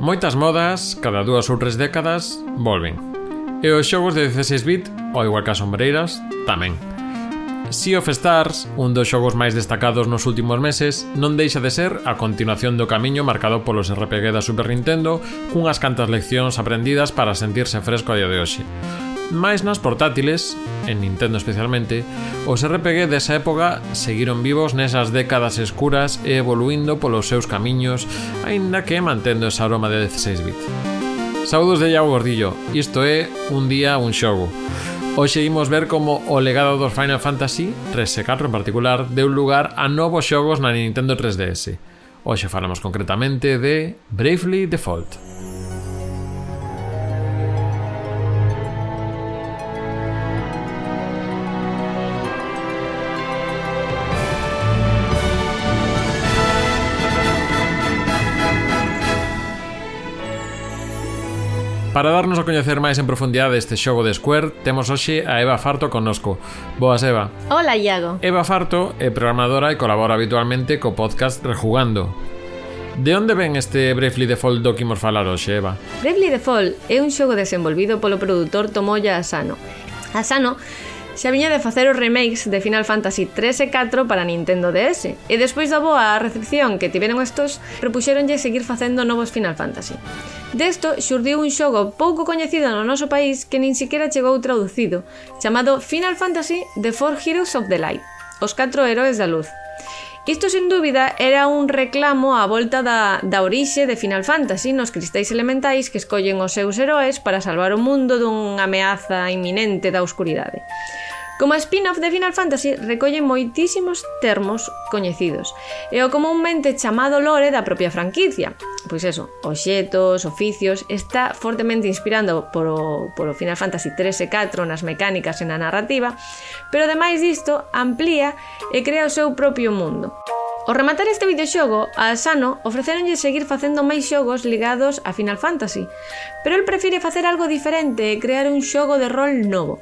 Moitas modas, cada dúas ou tres décadas, volven. E os xogos de 16 bit, ao igual que as sombreiras, tamén. Sea of Stars, un dos xogos máis destacados nos últimos meses, non deixa de ser a continuación do camiño marcado polos RPG da Super Nintendo cunhas cantas leccións aprendidas para sentirse fresco a día de hoxe. Mais nas portátiles, en Nintendo especialmente, os RPG desa época seguiron vivos nesas décadas escuras e evoluindo polos seus camiños, aínda que mantendo ese aroma de 16 bits. Saudos de Iago Gordillo, isto é Un día un xogo. Hoxe imos ver como o legado dos Final Fantasy, 3 e 4 en particular, deu lugar a novos xogos na Nintendo 3DS. Hoxe falamos concretamente de Bravely Default. Para darnos a coñecer máis en profundidade este xogo de Square, temos hoxe a Eva Farto connosco. Boas, Eva. Hola, Iago. Eva Farto é programadora e colabora habitualmente co podcast Rejugando. De onde ven este Bravely Default do que imos falar hoxe, Eva? Bravely Default é un xogo desenvolvido polo produtor Tomoya Asano. Asano Xa viña de facer os remakes de Final Fantasy 3 e 4 para Nintendo DS, e despois da boa recepción que tiveron estos, propuxeronlle seguir facendo novos Final Fantasy. Desto xurdiu un xogo pouco coñecido no noso país que nin siquiera chegou traducido, chamado Final Fantasy The Four Heroes of the Light, os catro heróis da luz que isto sen dúbida era un reclamo á volta da, da orixe de Final Fantasy nos cristais elementais que escollen os seus heróis para salvar o mundo dunha ameaza inminente da oscuridade. Como spin-off de Final Fantasy recolle moitísimos termos coñecidos e o comúnmente chamado lore da propia franquicia. Pois eso, oxetos, oficios, está fortemente inspirando por por Final Fantasy 3 e 4 nas mecánicas e na narrativa, pero ademais disto amplía e crea o seu propio mundo. Ao rematar este videoxogo, a Asano ofreceronlle seguir facendo máis xogos ligados a Final Fantasy, pero el prefire facer algo diferente e crear un xogo de rol novo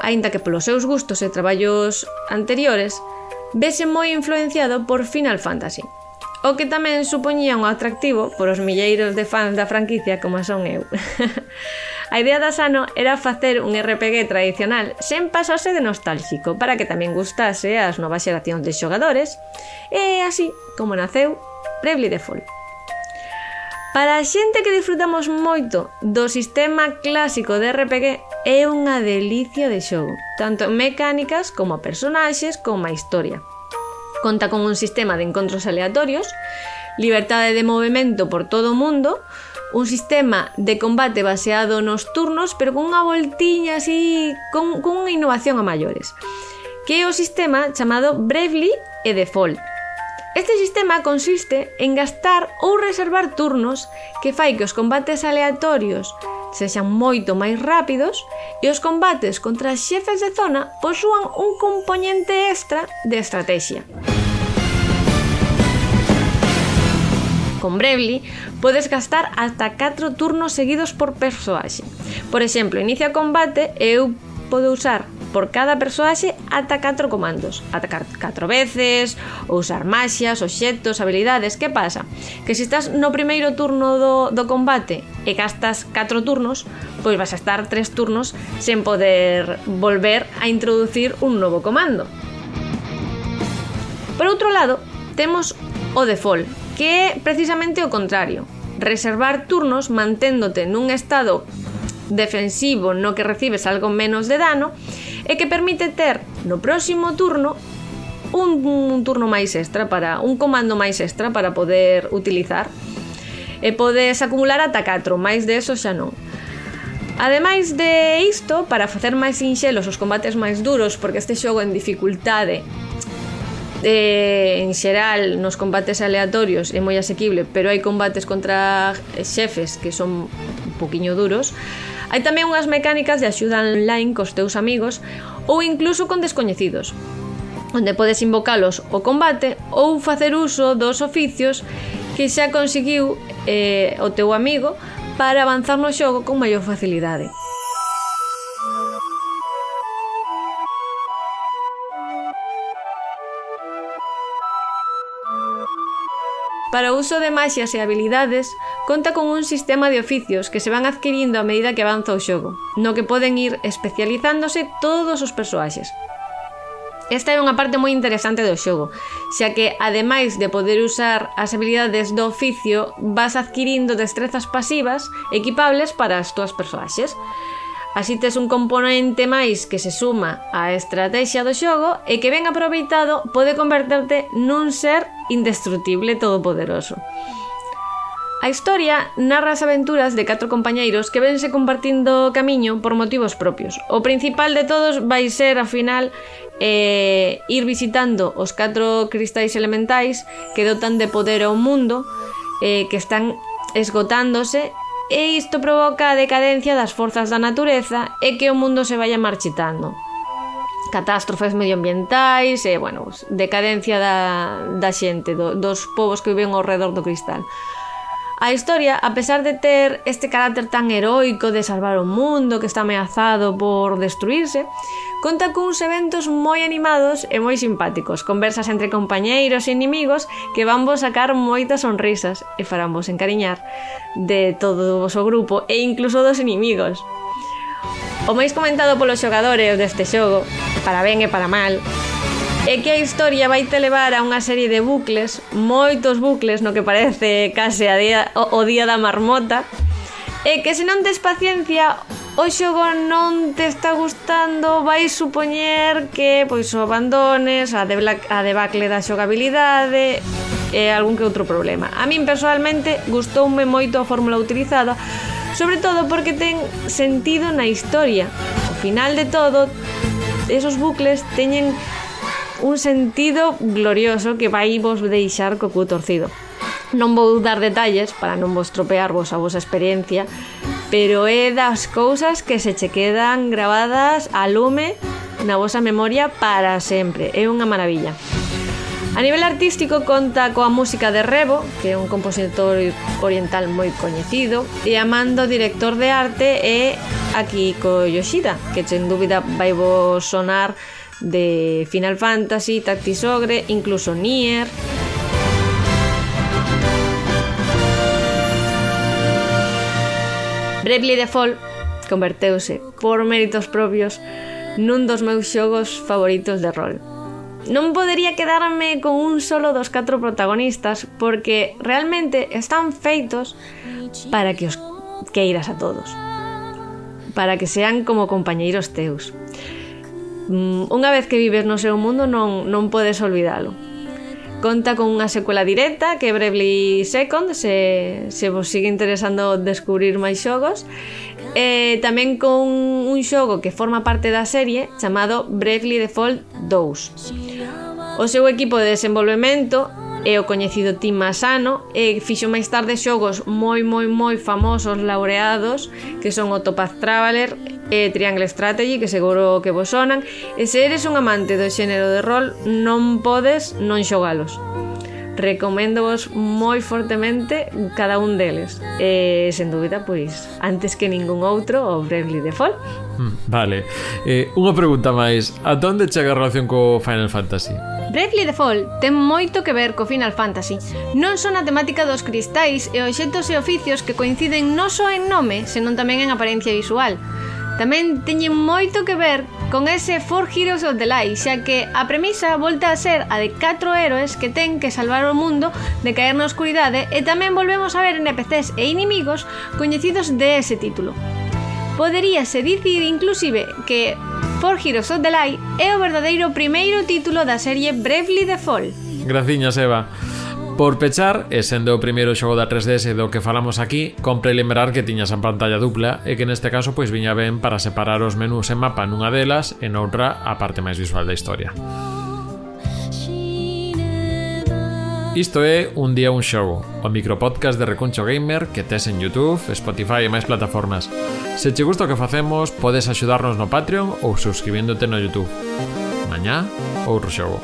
aínda que polos seus gustos e traballos anteriores, vese moi influenciado por Final Fantasy, o que tamén supoñía un atractivo por os milleiros de fans da franquicia como son eu. a idea da Sano era facer un RPG tradicional sen pasarse de nostálxico para que tamén gustase ás novas xeracións de xogadores e así como naceu Bravely Default. Para a xente que disfrutamos moito do sistema clásico de RPG, É unha delicia de xogo, tanto en mecánicas como a personaxes como a historia. Conta con un sistema de encontros aleatorios, libertade de movimento por todo o mundo, un sistema de combate baseado nos turnos, pero con unha voltiña así, con, con unha innovación a maiores, que é o sistema chamado Bravely e Default. Este sistema consiste en gastar ou reservar turnos que fai que os combates aleatorios sexan moito máis rápidos e os combates contra xefes de zona posúan un componente extra de estrategia. Con Brevli podes gastar ata 4 turnos seguidos por persoaxe. Por exemplo, inicia o combate e eu podo usar por cada persoaxe ata 4 comandos, atacar 4 veces, ou usar maxias, obxectos, habilidades. Que pasa? Que se estás no primeiro turno do, do combate e gastas 4 turnos, pois vas a estar 3 turnos sen poder volver a introducir un novo comando. Por outro lado, temos o default, que é precisamente o contrario. Reservar turnos manténdote nun estado defensivo no que recibes algo menos de dano e que permite ter no próximo turno un, un turno máis extra para un comando máis extra para poder utilizar e podes acumular ata 4, máis de eso xa non. Ademais de isto, para facer máis sinxelos os combates máis duros, porque este xogo en dificultade eh, en xeral nos combates aleatorios é moi asequible, pero hai combates contra xefes que son un poquinho duros, Hai tamén unhas mecánicas de axuda online cos teus amigos ou incluso con descoñecidos onde podes invocalos ao combate ou facer uso dos oficios que xa conseguiu eh, o teu amigo para avanzar no xogo con maior facilidade. Para o uso de magias e habilidades, conta con un sistema de oficios que se van adquirindo a medida que avanza o xogo, no que poden ir especializándose todos os persoaxes. Esta é unha parte moi interesante do xogo, xa que, ademais de poder usar as habilidades do oficio, vas adquirindo destrezas pasivas equipables para as túas persoaxes. Así tes un componente máis que se suma á estrategia do xogo e que ben aproveitado pode converterte nun ser indestructible todopoderoso. A historia narra as aventuras de catro compañeiros que vense compartindo camiño por motivos propios. O principal de todos vai ser, ao final, eh, ir visitando os catro cristais elementais que dotan de poder ao mundo, eh, que están esgotándose e isto provoca a decadencia das forzas da natureza e que o mundo se vaya marchitando. Catástrofes medioambientais e, bueno, decadencia da, da xente, do, dos povos que viven ao redor do cristal. A historia, a pesar de ter este carácter tan heroico de salvar o mundo que está ameazado por destruirse, conta cuns eventos moi animados e moi simpáticos, conversas entre compañeiros e inimigos que van vos sacar moitas sonrisas e farán vos encariñar de todo o vosso grupo e incluso dos inimigos. O máis comentado polos xogadores deste xogo, para ben e para mal, É que a historia vai te levar a unha serie de bucles, moitos bucles, no que parece case a día, o, o día da marmota, e que se non tes paciencia o xogo non te está gustando vais supoñer que pois o abandones a, debla, a debacle da xogabilidade e algún que outro problema. A min personalmente gustoume moito a fórmula utilizada sobre todo porque ten sentido na historia. Ao final de todo esos bucles teñen un sentido glorioso que vai vos deixar co cu torcido. Non vou dar detalles para non vos tropearvos a vosa experiencia, pero é das cousas que se che quedan grabadas a lume na vosa memoria para sempre. É unha maravilla. A nivel artístico conta coa música de Rebo, que é un compositor oriental moi coñecido, e a mando director de arte é Akiko Yoshida, que sen dúbida vai vos sonar de Final Fantasy, Tactics Ogre, incluso Nier, Bravely Default converteuse por méritos propios nun dos meus xogos favoritos de rol non podería quedarme con un solo dos catro protagonistas porque realmente están feitos para que os queiras a todos. Para que sean como compañeiros teus. Mm, unha vez que vives no seu mundo non, non podes olvidalo. Conta con unha secuela directa que é Bravely Second se, se vos sigue interesando descubrir máis xogos e tamén con un xogo que forma parte da serie chamado Bravely Default 2 O seu equipo de desenvolvemento é o coñecido Team Masano e fixo máis tarde xogos moi moi moi famosos laureados que son o Topaz Traveler e Triangle Strategy que seguro que vos sonan e se eres un amante do xénero de rol non podes non xogalos recoméndovos moi fortemente cada un deles. E, sen dúbida, pois, antes que ningún outro, o Bravely Default. Hmm, vale. Eh, unha pregunta máis. A onde chega a relación co Final Fantasy? Bravely Default ten moito que ver co Final Fantasy. Non só na temática dos cristais e obxectos e oficios que coinciden non só en nome, senón tamén en apariencia visual. Tamén teñen moito que ver con ese Four Heroes of the Light, xa que a premisa volta a ser a de catro héroes que ten que salvar o mundo de caer na oscuridade e tamén volvemos a ver NPCs e inimigos coñecidos de ese título. Poderíase dicir inclusive que Four Heroes of the Light é o verdadeiro primeiro título da serie Bravely Default. Graciñas, Eva. Por pechar, e sendo o primeiro xogo da 3DS do que falamos aquí, compre lembrar que tiñas a pantalla dupla e que neste caso pois viña ben para separar os menús en mapa nunha delas e noutra a parte máis visual da historia. Isto é Un día un xogo, o micropodcast de Recuncho Gamer que tes en Youtube, Spotify e máis plataformas. Se che gusta o que facemos, podes axudarnos no Patreon ou subscribiéndote no Youtube. Mañá, outro xogo.